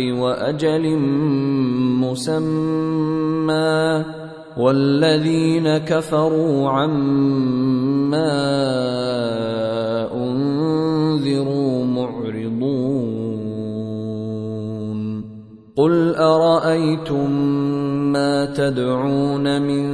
وأجل مسمى والذين كفروا عما أنذروا معرضون قل أرأيتم ما تدعون من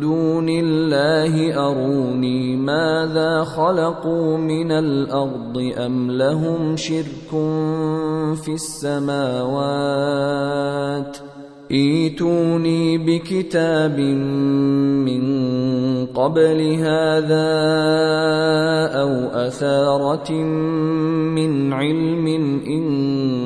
دون الله أروني ماذا خلقوا من الأرض أم لهم شرك في السماوات؟ ايتوني بكتاب من قبل هذا أو أثارة من علم إن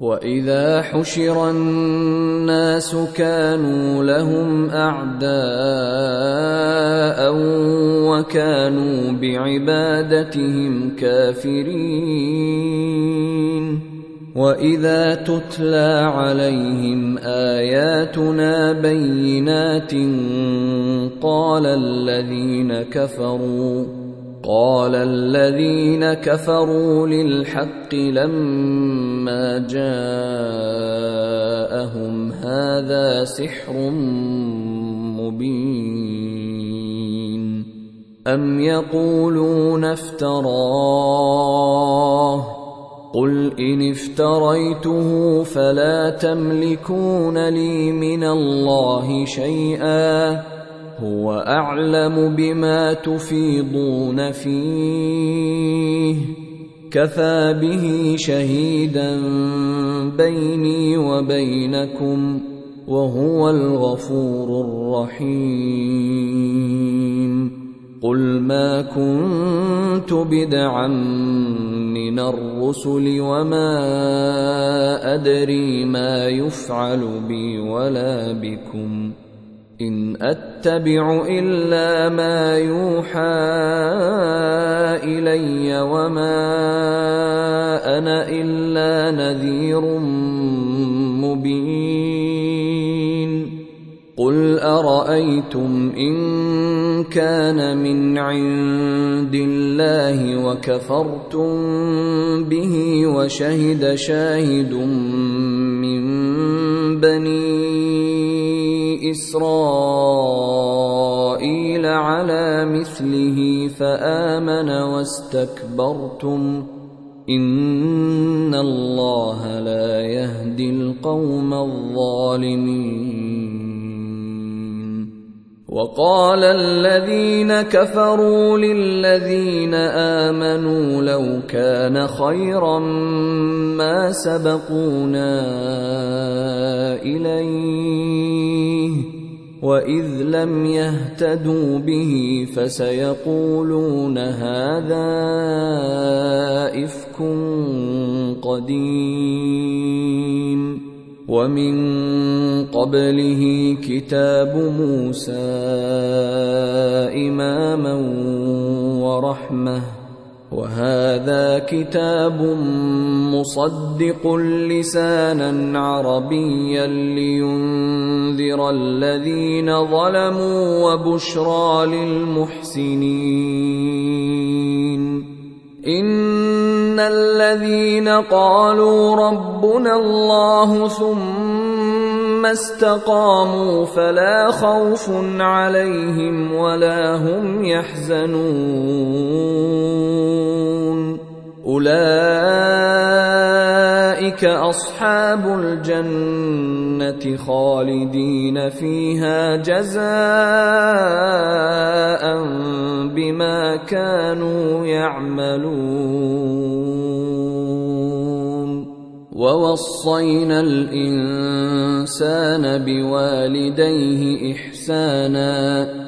واذا حشر الناس كانوا لهم اعداء وكانوا بعبادتهم كافرين واذا تتلى عليهم اياتنا بينات قال الذين كفروا قال الذين كفروا للحق لما جاءهم هذا سحر مبين. أم يقولون افتراه؟ قل إن افتريته فلا تملكون لي من الله شيئا. هو أعلم بما تفيضون فيه. كفى به شهيدا بيني وبينكم وهو الغفور الرحيم. قل ما كنت بدعا من الرسل وما أدري ما يفعل بي ولا بكم. إن أتبع إلا ما يوحى إلي وما أنا إلا نذير مبين. قل أرأيتم إن كان من عند الله وكفرتم به وشهد شاهد من بني إسرائيل على مثله فآمن واستكبرتم إن الله لا يهدي القوم الظالمين. وقال الذين كفروا للذين آمنوا لو كان خيرا ما سبقونا إليه. واذ لم يهتدوا به فسيقولون هذا افك قديم ومن قبله كتاب موسى اماما ورحمه وهذا كتاب مصدق لسانا عربيا لينذر الذين ظلموا وبشرى للمحسنين. إن الذين قالوا ربنا الله ثم استقاموا فلا خوف عليهم ولا هم يحزنون. أولئك أصحاب الجنة خالدين فيها جزاء بما كانوا يعملون. ووصينا الإنسان بوالديه إحسانا.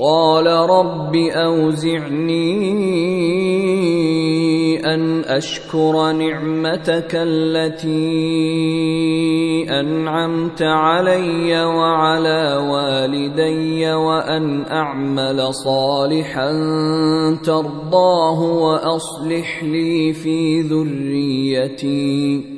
قال رب أوزعني أن أشكر نعمتك التي أنعمت علي وعلى والدي وأن أعمل صالحا ترضاه وأصلح لي في ذريتي.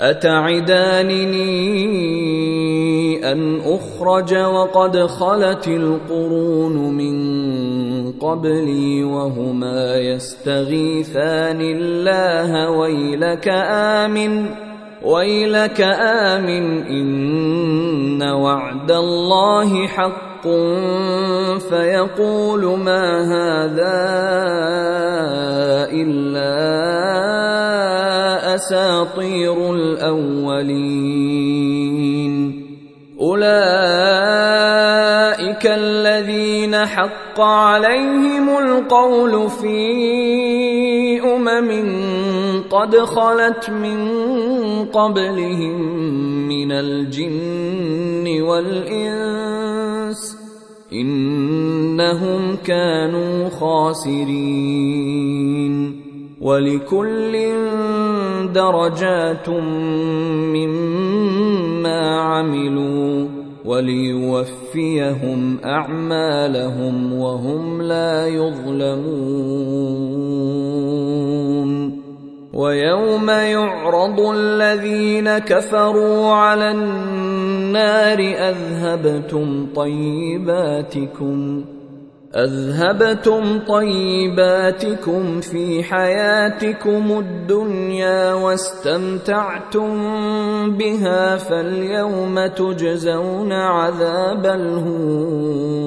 أتعدانني أن أخرج وقد خلت القرون من قبلي وهما يستغيثان الله ويلك آمن ويلك آمن إن وعد الله حق. فيقول ما هذا إلا أساطير الأولين. أولئك الذين حق عليهم القول في أمم قد خلت من قبلهم من الجن والإنس. إنهم كانوا خاسرين. ولكل درجات مما عملوا وليوفيهم أعمالهم وهم لا يظلمون ويوم يعرض الذين كفروا على النار أذهبتم طيباتكم أذهبتم طيباتكم في حياتكم الدنيا واستمتعتم بها فاليوم تجزون عذاب الهون.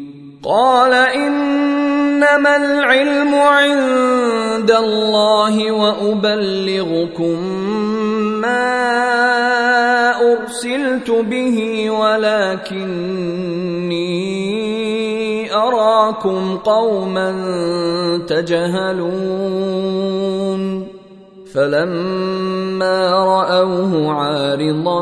قال إنما العلم عند الله وأبلغكم ما أرسلت به ولكني أراكم قوما تجهلون فلما رأوه عارضا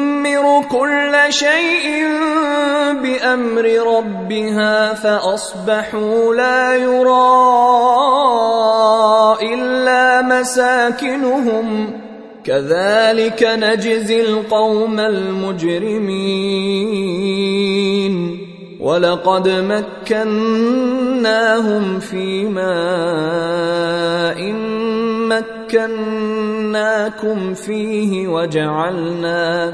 كل شيء بامر ربها فاصبحوا لا يرى الا مساكنهم كذلك نجزي القوم المجرمين ولقد مكناهم في ماء مكناكم فيه وجعلنا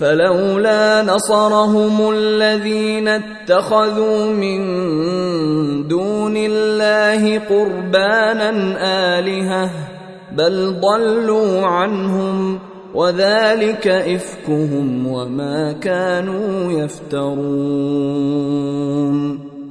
فلولا نصرهم الذين اتخذوا من دون الله قربانا آلهة بل ضلوا عنهم وذلك إفكهم وما كانوا يفترون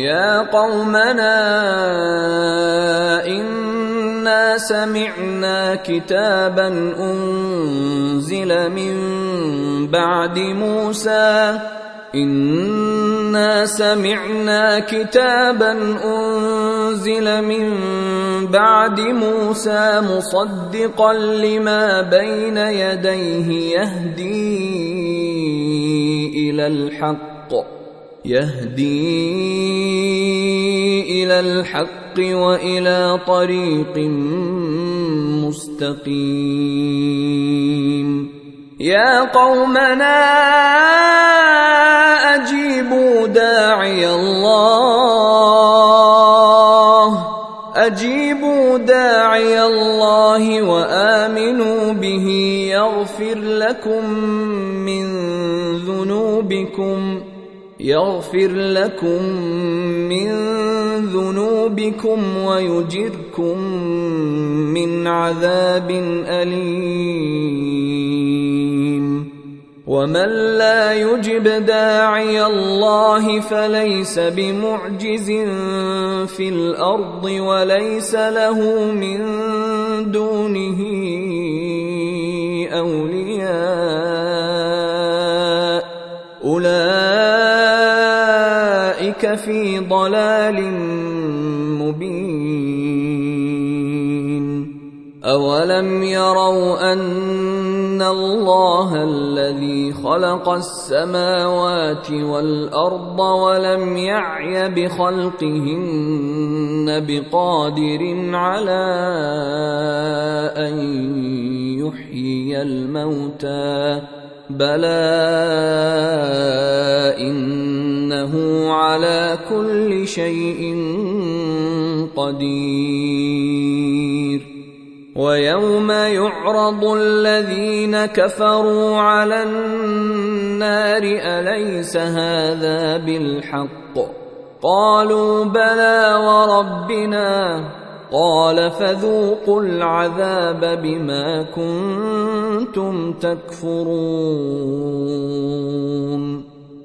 يا قومنا إنا سمعنا كتابا أنزل من بعد موسى. إنا سمعنا كتابا أنزل من بعد موسى مصدقا لما بين يديه يهدي إلى الحق. يهدي إلى الحق وإلى طريق مستقيم. يا قومنا أجيبوا داعي الله. أجيبوا داعي الله وآمنوا به. يغفر لكم من ذنوبكم. يغفر لكم من ذنوبكم ويجركم من عذاب أليم. ومن لا يجب داعي الله فليس بمعجز في الأرض وليس له من دونه أولياء. اولئك في ضلال مبين. اولم يروا ان الله الذي خلق السماوات والارض ولم يعي بخلقهن بقادر على ان يحيي الموتى. بلى إنه على شيء قدير. ويوم يعرض الذين كفروا على النار أليس هذا بالحق؟ قالوا بلى وربنا. قال فذوقوا العذاب بما كنتم تكفرون.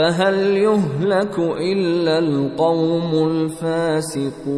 فهل يهلك إلا القوم الفاسقون